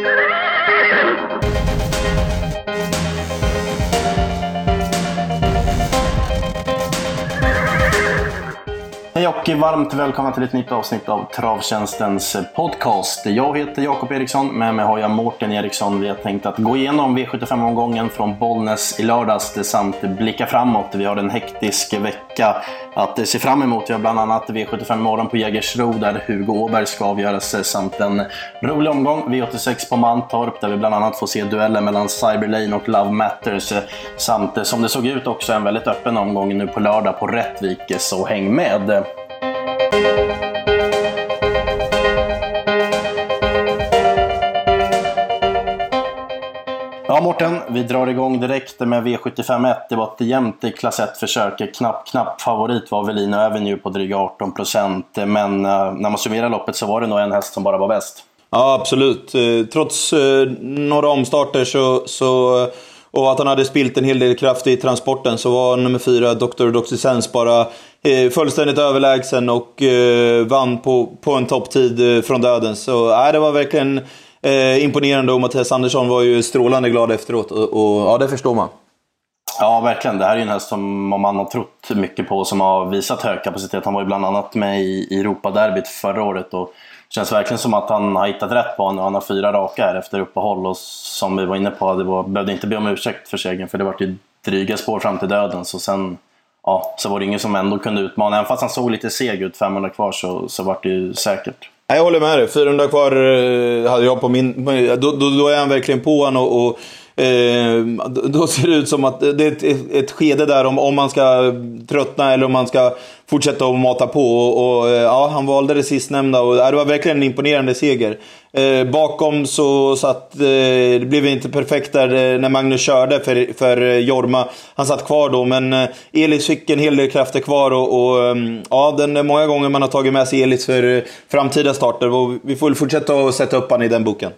Hej och varmt välkomna till ett nytt avsnitt av Travtjänstens podcast. Jag heter Jakob Eriksson, med mig har jag Mårten Eriksson. Vi har tänkt att gå igenom V75-omgången från Bollnäs i lördags samt blicka framåt. Vi har en hektisk vecka att se fram emot. Vi har bland annat V75 morgon på Jägersro där Hugo Åberg ska avgöras eh, samt en rolig omgång V86 på Mantorp där vi bland annat får se duellen mellan Cyberlane och Love Matters samt eh, som det såg ut också en väldigt öppen omgång nu på lördag på Rättvik, eh, så häng med! Ja, Mårten, vi drar igång direkt med V751. Det var ett jämnt klass 1-försök. Knapp, knapp favorit var Velino Avenue på dryga 18 procent. Men uh, när man summerar loppet så var det nog en häst som bara var bäst. Ja, absolut. Eh, trots uh, några omstarter så, så, och att han hade spilt en hel del kraft i transporten så var nummer fyra, Dr. Doxysens, bara uh, fullständigt överlägsen och vann på, på en topptid från döden. Så äh, det var verkligen eh, imponerande och Mattias Andersson var ju strålande glad efteråt och, och ja, det förstår man. Ja, verkligen. Det här är ju en häst som man har trott mycket på, som har visat hög kapacitet. Han var ju bland annat med i Europaderbyt förra året och det känns verkligen som att han har hittat rätt på honom. Han har fyra raka här efter uppehåll och som vi var inne på, det var, behövde inte be om ursäkt för segern för det var ju dryga spår fram till döden. Så sen ja, så var det ingen som ändå kunde utmana. Även fast han såg lite seg ut, 500 kvar, så, så var det ju säkert. Jag håller med dig. 400 kvar eh, hade jag på min... Då, då, då är han verkligen på honom och, och Ehm, då ser det ut som att det är ett, ett skede där om, om man ska tröttna eller om man ska fortsätta att mata på. Och, och eh, ja, han valde det sistnämnda och äh, det var verkligen en imponerande seger. Eh, bakom så satt, eh, det blev inte perfekt där eh, när Magnus körde för, för eh, Jorma. Han satt kvar då, men eh, Elis fick en hel del krafter kvar och, och ehm, ja, den är många gånger man har tagit med sig Elis för framtida starter. Och vi får väl fortsätta att sätta upp han i den boken.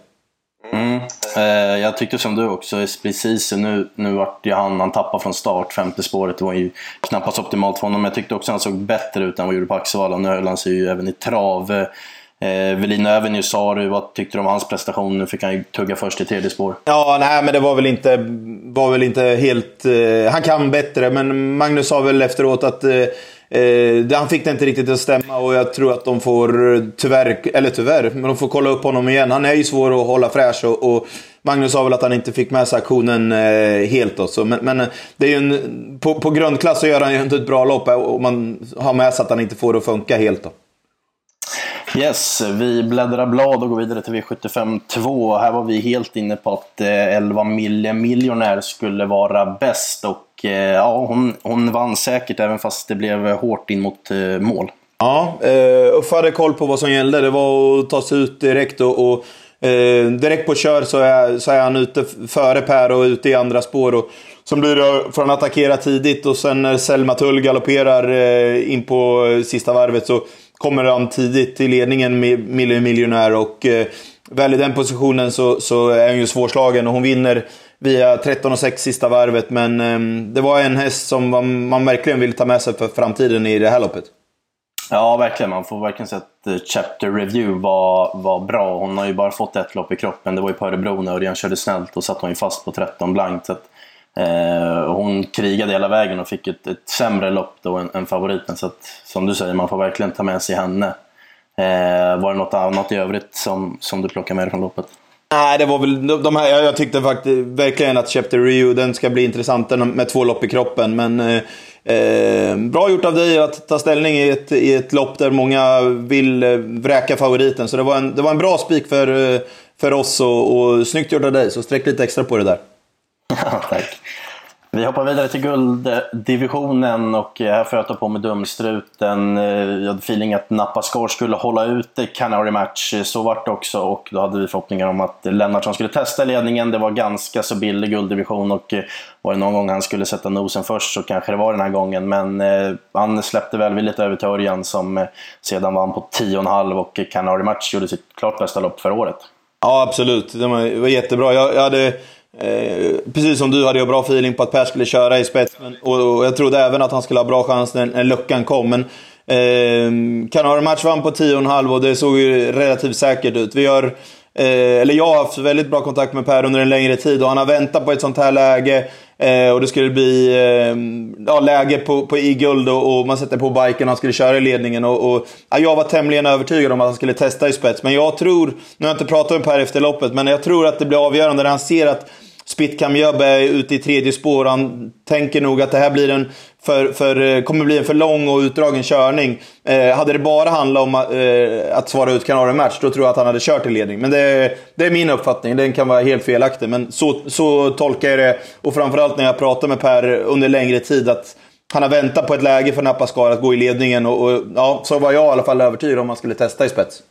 Eh, jag tyckte som du också, precis nu, nu vart ju han, han tappade från start, femte spåret. Det var ju knappast optimalt för honom. Men jag tyckte också han såg bättre ut än vad han gjorde på Axevalla. Nu höll han sig ju även i trav. Eh, Velino sa du, vad tyckte du om hans prestation? Nu fick han ju tugga först i tredje spår. Ja, nej men det var väl inte, var väl inte helt... Eh, han kan bättre, men Magnus sa väl efteråt att eh, Eh, han fick det inte riktigt att stämma och jag tror att de får, eh, tyvärr, eller tyvärr, men de får kolla upp honom igen. Han är ju svår att hålla fräsch och, och Magnus sa väl att han inte fick med sig aktionen eh, helt. Också. Men, men eh, det är ju en, på, på grundklass så gör han ju inte ett bra lopp eh, och man har med sig att han inte får det att funka helt. Då. Yes, vi bläddrar blad och går vidare till V75 2. Här var vi helt inne på att 11 eh, Mille skulle vara bäst och Eh, ja, hon, hon vann säkert även fast det blev hårt in mot eh, mål. Ja, eh, Uffe hade koll på vad som gällde. Det var att ta sig ut direkt och, och eh, direkt på kör så är, så är han ute före Per och ute i andra spår. Och, som blir det från att attackera tidigt och sen när Selma Tull galopperar eh, in på eh, sista varvet så kommer han tidigt i ledningen med Miljonär och eh, väl i den positionen så, så är hon ju svårslagen och hon vinner via 13 och 6 sista varvet. Men ehm, det var en häst som man, man, verkligen vill ta med sig för framtiden i det här loppet. Ja, verkligen. Man får verkligen säga att eh, Chapter Review var, var bra. Hon har ju bara fått ett lopp i kroppen. Det var ju på Örebro när Örjan körde snällt och satt hon ju fast på 13 blankt. Så att, eh, hon krigade hela vägen och fick ett, ett sämre lopp då än, än favoriten. Så att, som du säger, man får verkligen ta med sig henne. Eh, var det något annat i övrigt som, som du plockade med dig från loppet? Nej, det var väl de här, jag tyckte faktiskt verkligen att Chapter Rio, den ska bli intressant med två lopp i kroppen. Men eh, eh, bra gjort av dig att ta ställning i ett, i ett lopp där många vill eh, vräka favoriten. Så det var en, det var en bra spik för, eh, för oss och, och snyggt gjort av dig. Så sträck lite extra på det där. tack. Vi hoppar vidare till gulddivisionen och här får jag ta på mig dumstruten. Eh, jag hade feeling att Napa skulle hålla ut Canary Match. Eh, så vart det också och då hade vi förhoppningar om att Lennartsson skulle testa ledningen. Det var ganska så billig gulddivision och eh, var det någon gång han skulle sätta nosen först så kanske det var den här gången. Men han släppte välvilligt över till Örjan som sedan vann på 10,5 och Canary Match gjorde sitt klart bästa lopp för året. Ja, absolut. Det var jättebra. Jag, jag hade Eh, precis som du hade jag bra feeling på att Per skulle köra i spets. Men, och, och, jag trodde även att han skulle ha bra chans när, när luckan kom. Men eh, Match vann på 10,5 och det såg ju relativt säkert ut. Vi gör Eh, eller jag har haft väldigt bra kontakt med Per under en längre tid och han har väntat på ett sånt här läge. Eh, och det skulle bli eh, ja, läge på, på i-guld och, och, man sätter på biken och han skulle köra i ledningen. Och, och ja, jag var tämligen övertygad om att han skulle testa i spets. Men jag tror, nu har jag inte pratat med Per efter loppet, men jag tror att det blir avgörande när han ser att Spitcam Jöbe är ute i tredje spår. Han tänker nog att det här blir en för, för, eh, kommer bli en för lång och utdragen körning. Eh, hade det bara handlat om eh, att svara ut Kanaren match, då tror jag att han hade kört i ledning. Men det, det är min uppfattning. Den kan vara helt felaktig, men så, så tolkar jag det. Och framförallt när jag pratar med Per under längre tid, att han har väntat på ett läge för Nappaskar att gå i ledningen. Och, och, ja, så var jag i alla fall övertygad om att han skulle testa i spets.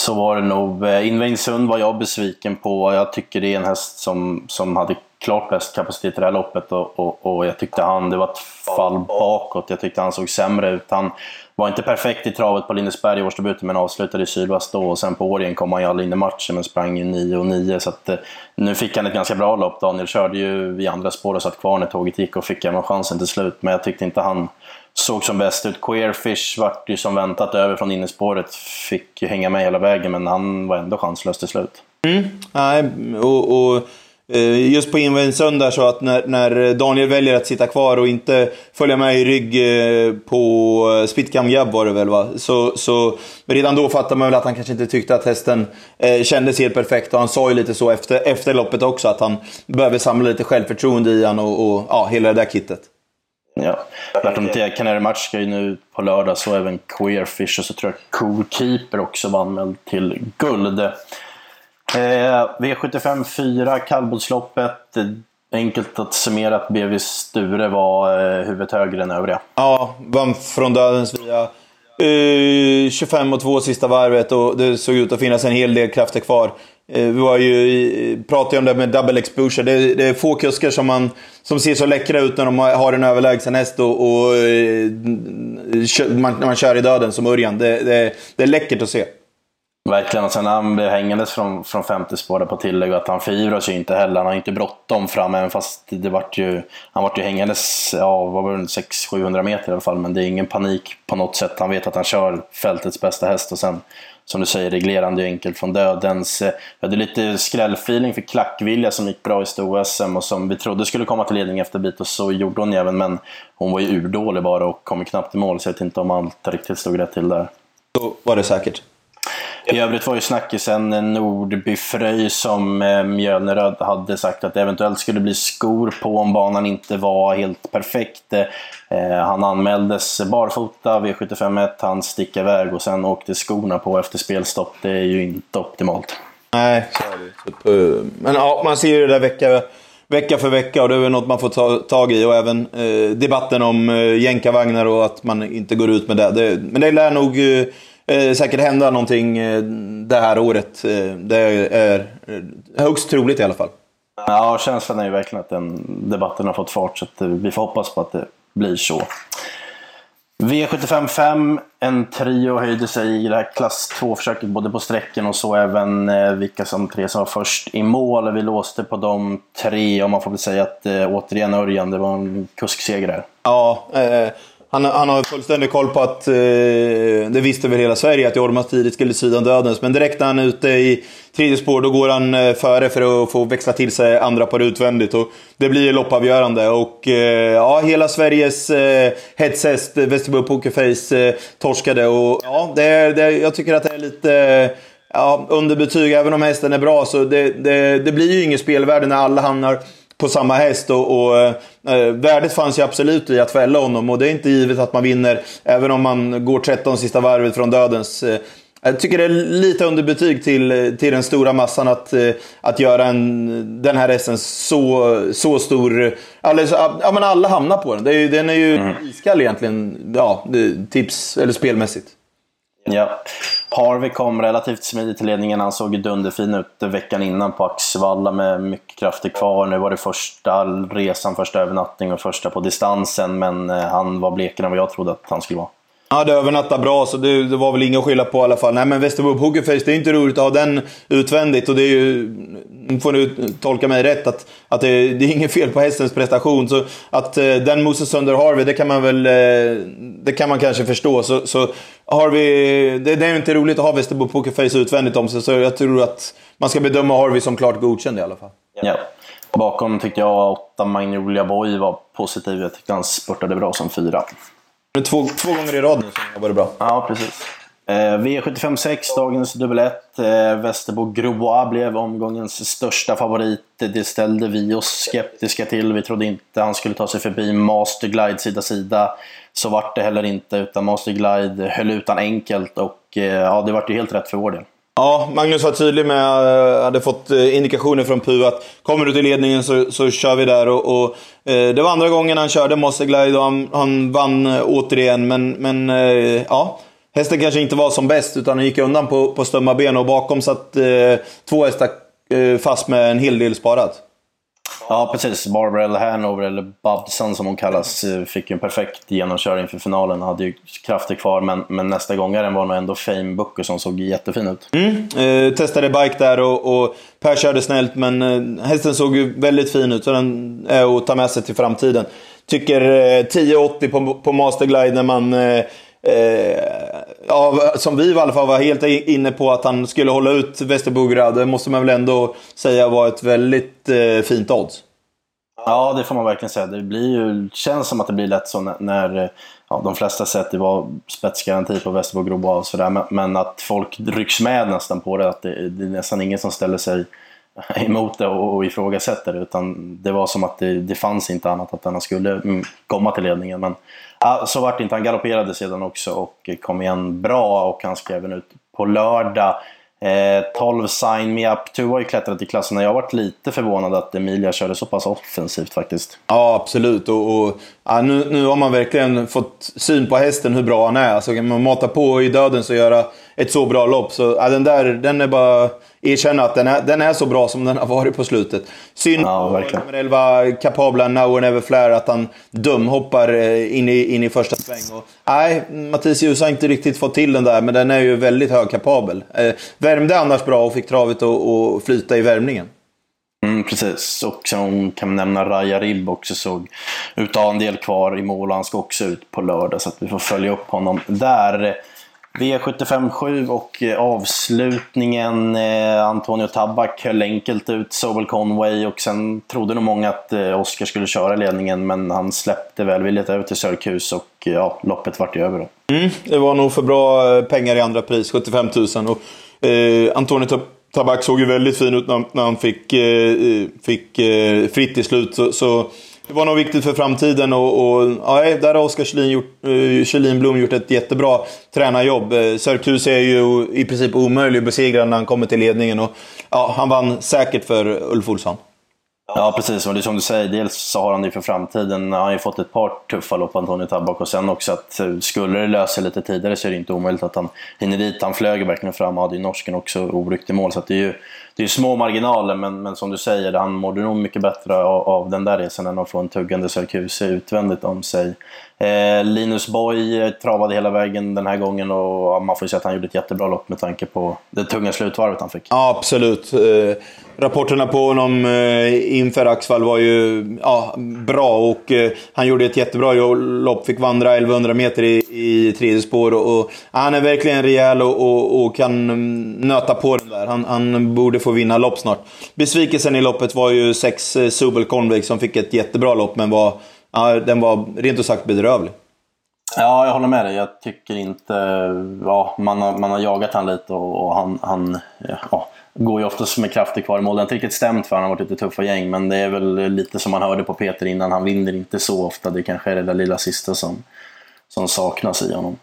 Så var det nog. Eh, Invängsund var jag besviken på. Jag tycker det är en häst som, som hade klart bäst kapacitet i det här loppet och, och, och, jag tyckte han, det var ett fall bakåt. Jag tyckte han såg sämre ut. Han var inte perfekt i travet på Lindesberg i årsdebuten men avslutade i sydväst då och sen på Årjäng kom han ju aldrig in i matchen men sprang ju 9 och 9 så att, eh, nu fick han ett ganska bra lopp. Daniel körde ju i andra spår och satt kvar när tåget gick och fick även chansen till slut men jag tyckte inte han såg som bäst ut. Queerfish vart ju som väntat över från innespåret. Fick ju hänga med hela vägen men han var ändå chanslös till slut. Mm. Nej, och, och eh, just på invändningssön där så att när, när, Daniel väljer att sitta kvar och inte följa med i rygg eh, på eh, Spitcam Gab var det väl va? Så, så redan då fattar man väl att han kanske inte tyckte att hästen eh, kändes helt perfekt. Och han sa ju lite så efter, efter loppet också att han behöver samla lite självförtroende i han och, och ja, hela det där kittet. Ja, värt att notera. Canary Match ska ju nu på lördag, så även Queerfish och så tror jag Cool Keeper också var anmäld till guld. Eh, V75 4, kallblodsloppet. Enkelt att summera att BV Sture var eh, huvudet högre än övriga. Ja, vann från dödens via eh, 25 och 2 sista varvet och det såg ut att finnas en hel del krafter kvar. Eh, vi var ju, pratade ju om det med double exposure. Det, det, är få kuskar som, man, som ser så läckra ut när de har en överlägsen häst och, och eh, man, när man kör i döden som Örjan. Det, det, det är läckert att se. Verkligen, och sen när han blev hängandes från, från femte spåret på tillägg att han förivras ju inte heller. Han har inte bråttom fram, även fast det vart ju, han vart ju hängandes, ja, vad var det, 600-700 meter i alla fall. Men det är ingen panik på något sätt. Han vet att han kör fältets bästa häst och sen som du säger, reglerande och enkelt från dödens. Eh, vi hade lite skrällfeeling för Klackvilja som gick bra i Sto-SM och som vi trodde skulle komma till ledning efter bit och så gjorde hon även men hon var ju urdålig bara och kom knappt i mål så jag vet inte om allt riktigt stod rätt till där. Så var det säkert. I övrigt var ju snackisen Nordby Fröj som eh, Mjölneröd hade sagt att det eventuellt skulle bli skor på om banan inte var helt perfekt. Eh, han anmäldes barfota V751, han stick iväg och sen åkte skorna på efter spelstopp. Det är ju inte optimalt. Nej, så är det. Eh, men ja, man ser ju det där vecka, vecka för vecka och det är väl något man får ta tag i. Och även eh, debatten om eh, jänkarvagnar och att man inte går ut med det. det men det lär nog eh, eh, säkert hända någonting eh, det här året. Eh, det är högst troligt i alla fall. Ja, känslan är ju verkligen att den debatten har fått fart så vi får hoppas på att det blir så. V75 5, en trio höjde sig i det här klass 2-försöket både på sträcken och så även vilka som tre som var först i mål. Vi låste på de tre och man får väl säga att återigen Örjan, det var en kuskseger där. Ja, eh, han, han har fullständig koll på att, eh, det visste väl hela Sverige, att Jorma tidigt skulle sidan dödens. Men direkt när han är ute i tredje spår, då går han eh, före för att få växla till sig andra par utvändigt. Och det blir loppavgörande. Och eh, ja, hela Sveriges eh, hetshäst, eh, Västerbo Pokerface, eh, torskade. Och ja, det, det, jag tycker att det är lite... Ja, underbetyg, även om hästen är bra, så det, det, det blir ju inget spelvärde när alla hamnar på samma häst. Och, och eh, värdet fanns ju absolut i att fälla honom och det är inte givet att man vinner även om man går 13 sista varvet från dödens. Eh, jag tycker det är lite underbetyg till, till den stora massan att, eh, att göra en, den här hästen så, så stor. Alltså, ja, men alla hamnar på den. Är, den är ju mm. iskall egentligen, ja, tips eller spelmässigt. Ja. Harvey kom relativt smidigt till ledningen. Han såg dunderfin ut veckan innan på Axvalla med mycket krafter kvar. Nu var det första resan, första övernattning och första på distansen. Men eh, han var blekare än vad jag trodde att han skulle vara. Ja, det övernattade bra, så det, det, var väl inget att skylla på i alla fall. Nej, men Västerbo Pokerface, det är inte roligt att ha den utvändigt. Och det är ju, nu får du tolka mig rätt, att, att det, det är inget fel på hästens prestation. Så att eh, den mosar sönder Harvey, det kan man väl eh, det kan man kanske förstå. Så, så Harvey, det, det är ju inte roligt att ha Västerbo Pokerface utvändigt om sig, så jag tror att man ska bedöma Harvey som klart godkänd i alla fall. Ja. Bakom tyckte jag åtta Magnolia Boy var positiv. Jag tyckte han spurtade bra som fyra. Två, två gånger i rad nu som har varit bra. Ja, precis. Eh, V756, dagens dubbel 1. Eh, Västerbo Grobois blev omgångens största favorit. Det ställde vi oss skeptiska till. Vi trodde inte han skulle ta sig förbi Masterglide sida sida. Så vart det heller inte, utan Masterglide höll utan enkelt och eh, ja, det vart ju helt rätt för vår del. Ja, Magnus var tydlig med, eh, hade fått eh, indikationer från PU att kommer du till ledningen så, så kör vi där. Och, och eh, det var andra gången han körde Mosseglide och han, han vann eh, återigen. Men, men ja, hästen kanske inte var som bäst utan han gick undan på, på stumma ben och bakom satt två hästar fast med en hel del sparat. Ja, precis. Barbara Hanover, eller Babson som hon kallas, eh, fick ju en perfekt genomkörning inför finalen. Hade ju krafter kvar, men, men nästa gångaren var nog ändå Fame Booker som såg jättefin ut. Mm. Eh, testade bike där och, och Per körde snällt, men eh, hästen såg ju väldigt fin ut. Så den är att ta med sig till framtiden. Tycker eh, 10,80 på, på Masterglide när man eh, Eh, ja, som vi i alla fall var helt inne på att han skulle hålla ut Västerbogra. Det måste man väl ändå säga var ett väldigt eh, fint odds. Ja, det får man verkligen säga. Det blir ju, känns som att det blir lätt så när, när ja, de flesta sett det var spetsgaranti på Västerbo och sådär. Men, men, att folk rycks med nästan på det. Att det, det är nästan ingen som ställer sig emot det och, och ifrågasätter det. Utan det var som att det, det fanns inte annat att han skulle mm, komma till ledningen. Men ja, så vart det inte. Han galopperade sedan också och kom igen bra och han skrev även ut på lördag. Eh, 12 Sign Me Up 2 har ju klättrat i klassen. Jag har varit lite förvånad att Emilia körde så pass offensivt faktiskt. Ja, absolut. Och, och ja, nu, nu har man verkligen fått syn på hästen hur bra han är. Alltså, kan man mata på i döden så göra ett så bra lopp. Så ja, den där, den är bara erkänna att den är, den är så bra som den har varit på slutet. Synd ja, nummer 11, kapabla Now or Never Flare, att han dumhoppar eh, in i, in i första sväng. Och, nej, Mattias Ljus har inte riktigt fått till den där, men den är ju väldigt högkapabel. Eh, värmde annars bra och fick travet att flyta i värmningen. Mm, precis, och sen kan man nämna Raja Ribb också såg ut att ha en del kvar i mål. Han ska också ut på lördag så att vi får följa upp honom där. V75 7 och eh, avslutningen. Eh, Antonio Tabak höll enkelt ut Sobel Conway och sen trodde nog många att eh, Oskar skulle köra ledningen men han släppte välvilligt över till Sörkhus och ja, loppet vart ju över då. Mm, det var nog för bra pengar i andra pris, 75 000. Och, eh, Antonio Tabak såg ju väldigt fin ut när, när han fick, eh, fick eh, fritt i slut. Så, så det var nog viktigt för framtiden och, och ja, där har Oskar Kjellin, uh, eh, Blom gjort ett jättebra tränarjobb. Eh, uh, Sörkhus är ju i princip omöjlig att besegra när han kommer till ledningen och ja, han vann säkert för Ulf Olsson. Ja, precis. Och det är som du säger, dels så har han det för framtiden. Han har ju fått ett par tuffa lopp, Antonio Tabak. Och sen också att eh, skulle det lösa sig lite tidigare så är det inte omöjligt att han hinner dit. Han flög verkligen fram och hade ju norsken också obrukt i mål. Så det är ju det är små marginaler, men, men som du säger, han mådde nog mycket bättre av, av den där resan än att få en tuggande Sarkuse utvändigt om sig. Eh, Linus Boy travade hela vägen den här gången och man får ju säga att han gjorde ett jättebra lopp med tanke på det tunga slutvarvet han fick. Ja, absolut. Eh, rapporterna på honom eh, inför Axvall var ju ja, bra och eh, han gjorde ett jättebra lopp. Fick vandra 1100 meter i, i tredje spår och, och han är verkligen rejäl och, och, och, kan nöta på den där. Han, han borde få vinna lopp snart. Besvikelsen i loppet var ju sex eh, Subel Convict som fick ett jättebra lopp men var ja, den var rent ut sagt bedrövlig. Ja, jag håller med dig. Jag tycker inte... Ja, man, har, man har jagat han lite och, och han, han ja, går ju oftast med krafter kvar i mål. Det har inte riktigt stämt för han har varit lite tuffa gäng, men det är väl lite som man hörde på Peter innan. Han vinner inte så ofta. Det kanske är det där lilla sista som, som saknas i honom.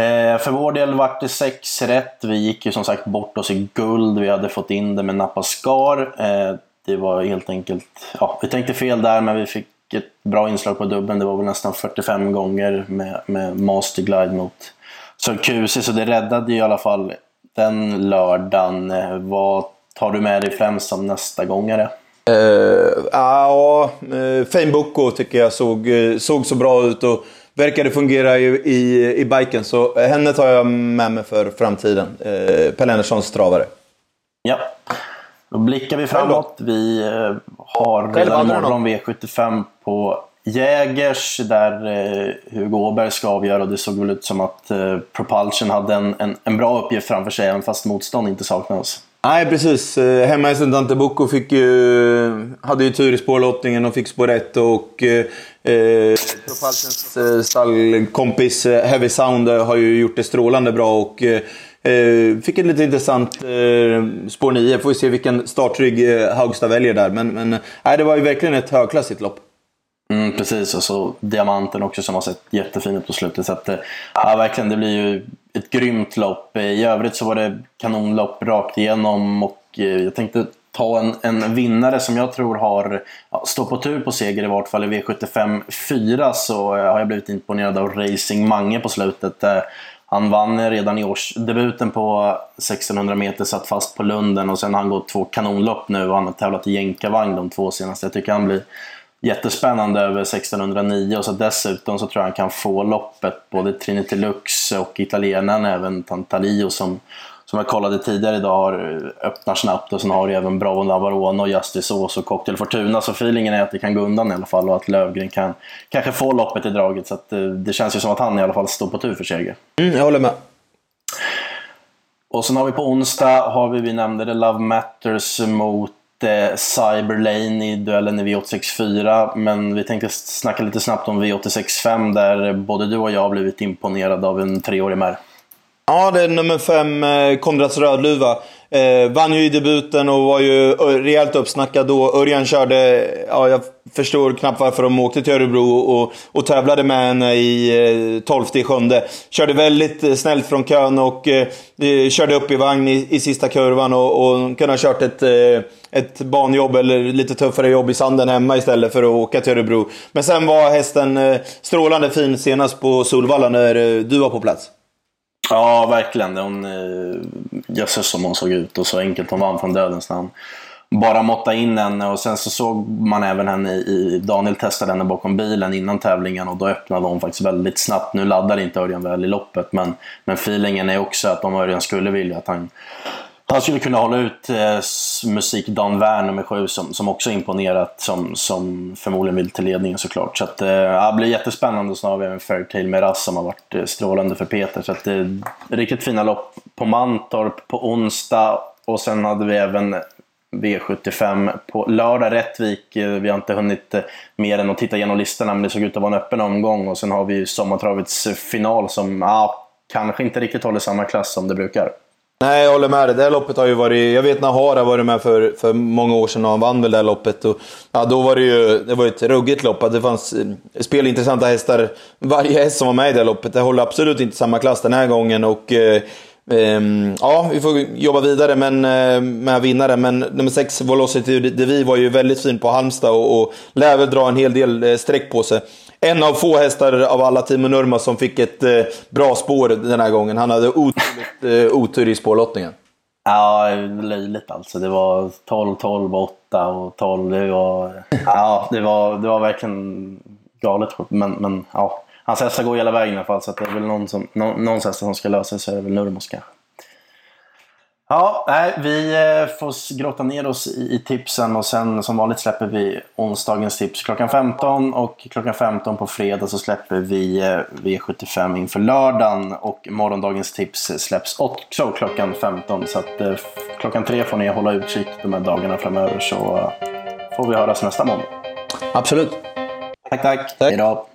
Eh, för vår del vart det sex rätt. Vi gick ju som sagt bort oss i guld. Vi hade fått in det med Napa Skar. Eh, det var helt enkelt, ja, vi tänkte fel där men vi fick ett bra inslag på dubben. Det var väl nästan 45 gånger med, med Masterglide mot Sörkusi, så det räddade i alla fall den lördagen. Vad tar du med dig främst som nästa gångare? Uh, ja, uh, Fame Boko tycker jag såg, uh, såg så bra ut och verkar det fungera i, i, i biken. Så henne tar jag med mig för framtiden. Eh, Pelle Anderssons travare. Ja. Då blickar vi framåt. Vi eh, har redan imorgon V75 på Jägers där eh, Hugo Åberg ska avgöra och det såg väl ut som att eh, Propulsion hade en, en, en bra uppgift framför sig även fast motstånd inte saknades. Nej, precis. Hemma i Dante Bucco fick ju, hade ju tur i spårlottningen och fick spår 1. Och eh, Propulsions eh, stallkompis Heavy Sound har ju gjort det strålande bra. och Eh, fick ett lite intressant eh, spår 9. Får vi se vilken startrygg eh, Haugstad väljer där. Men, men eh, det var ju verkligen ett högklassigt lopp. Mm, precis, och så diamanten också som har sett jättefin ut på slutet. Så att, eh, ja, verkligen, det blir ju ett grymt lopp. Eh, I övrigt så var det kanonlopp rakt igenom och jag tänkte ta en, en vinnare som jag tror har ja, står på tur på seger i vart fall i V75 4 så har jag blivit imponerad av Racing Mange på slutet. Han vann redan i årsdebuten på 1600 meter, satt fast på Lunden och sen har han gått två kanonlopp nu och han har tävlat i jänkarvagn de två senaste. Jag tycker han blir jättespännande över 1609 och så dessutom så tror jag han kan få loppet. Både Trinity Lux och italienaren även Tantalio som, som jag kollade tidigare idag har öppnar snabbt och sen har du även Bravo Navarone och Justice Ås och Cocktail Fortuna. Så feelingen är att det kan gå undan i alla fall och att Lövgren kan kanske få loppet i draget. Så att, eh, det känns ju som att han i alla fall står på tur för seger. Mm, jag håller med. Och sen har vi på onsdag, har vi, vi nämnde det, Love Matters mot eh, Cyberlane i duellen i V864. Men vi tänkte snacka lite snabbt om V865 där både du och jag har blivit imponerade av en treårig mär. Ja, det är nummer fem, eh, Konrads Rödluva. Eh, vann ju i debuten och var ju eh, rejält uppsnackad då. Örjan körde, ja jag förstår knappt varför de åkte till Örebro och, och tävlade med henne i eh, 12 i sjunde. Körde väldigt eh, snällt från kön och eh, körde upp i vagn i, i sista kurvan och, och kunde ha kört ett, eh, ett banjobb eller lite tuffare jobb i sanden hemma istället för att åka till Örebro. Men sen var hästen eh, strålande fin senast på Solvalla när eh, du var på plats. Ja, verkligen. Hon, eh, jösses som hon såg ut och så enkelt hon vann från dödens namn. Bara måtta in henne och sen så såg man även henne i... Daniel testade henne bakom bilen innan tävlingen och då öppnade hon faktiskt väldigt snabbt. Nu laddar inte Örjan väl i loppet men, men feelingen är också att om Örjan skulle vilja att han han skulle kunna hålla ut eh, musik Dan Wern nummer sju som, som också imponerat som, som förmodligen vill till ledningen såklart. Så att, eh, det blir jättespännande. Så har vi även med Meras som har varit eh, strålande för Peter. Så att, eh, riktigt fina lopp på Mantorp på onsdag och sen hade vi även V75 på lördag Rättvik. Eh, vi har inte hunnit eh, mer än att titta igenom listorna men det såg ut att vara en öppen omgång och sen har vi Sommartravets final som ah, kanske inte riktigt håller samma klass som det brukar. Nej, jag håller med dig. Det här loppet har ju varit... Jag vet när Hara varit med för, för många år sedan och han vann väl det här loppet. Och, ja, då var det ju det var ett ruggigt lopp. Det fanns eh, spelintressanta hästar. Varje häst som var med i det här loppet. Det håller absolut inte samma klass den här gången. Och, eh, eh, ja, vi får jobba vidare men, eh, med vinnare. Men nummer 6, Velocity Devi, var ju väldigt fin på Halmstad och, och lär väl dra en hel del eh, streck på sig en av få hästar av alla Timo Nurma som fick ett eh, bra spår den här gången. Han hade otroligt eh, otur i spårlottningen. Ja, löjligt alltså. Det var 12, 12, 8 och 12. Det var, ja, det var, det var verkligen galet. Men, men ja, hans hästar går hela vägen i alla fall. Så det är väl någon, som, någon, någons hästar som ska lösa sig. Så är det väl Nurmos kanske. Ja, nej, vi eh, får grotta ner oss i, tipsen och sen som vanligt släpper vi onsdagens tips klockan 15 och klockan 15 på fredag så släpper vi eh, V75 inför lördagen och morgondagens tips släpps också klockan 15 så att eh, klockan 3 får ni hålla utkik de här dagarna framöver så får vi höras nästa måndag. Absolut. Tack, tack. tack. Hejdå.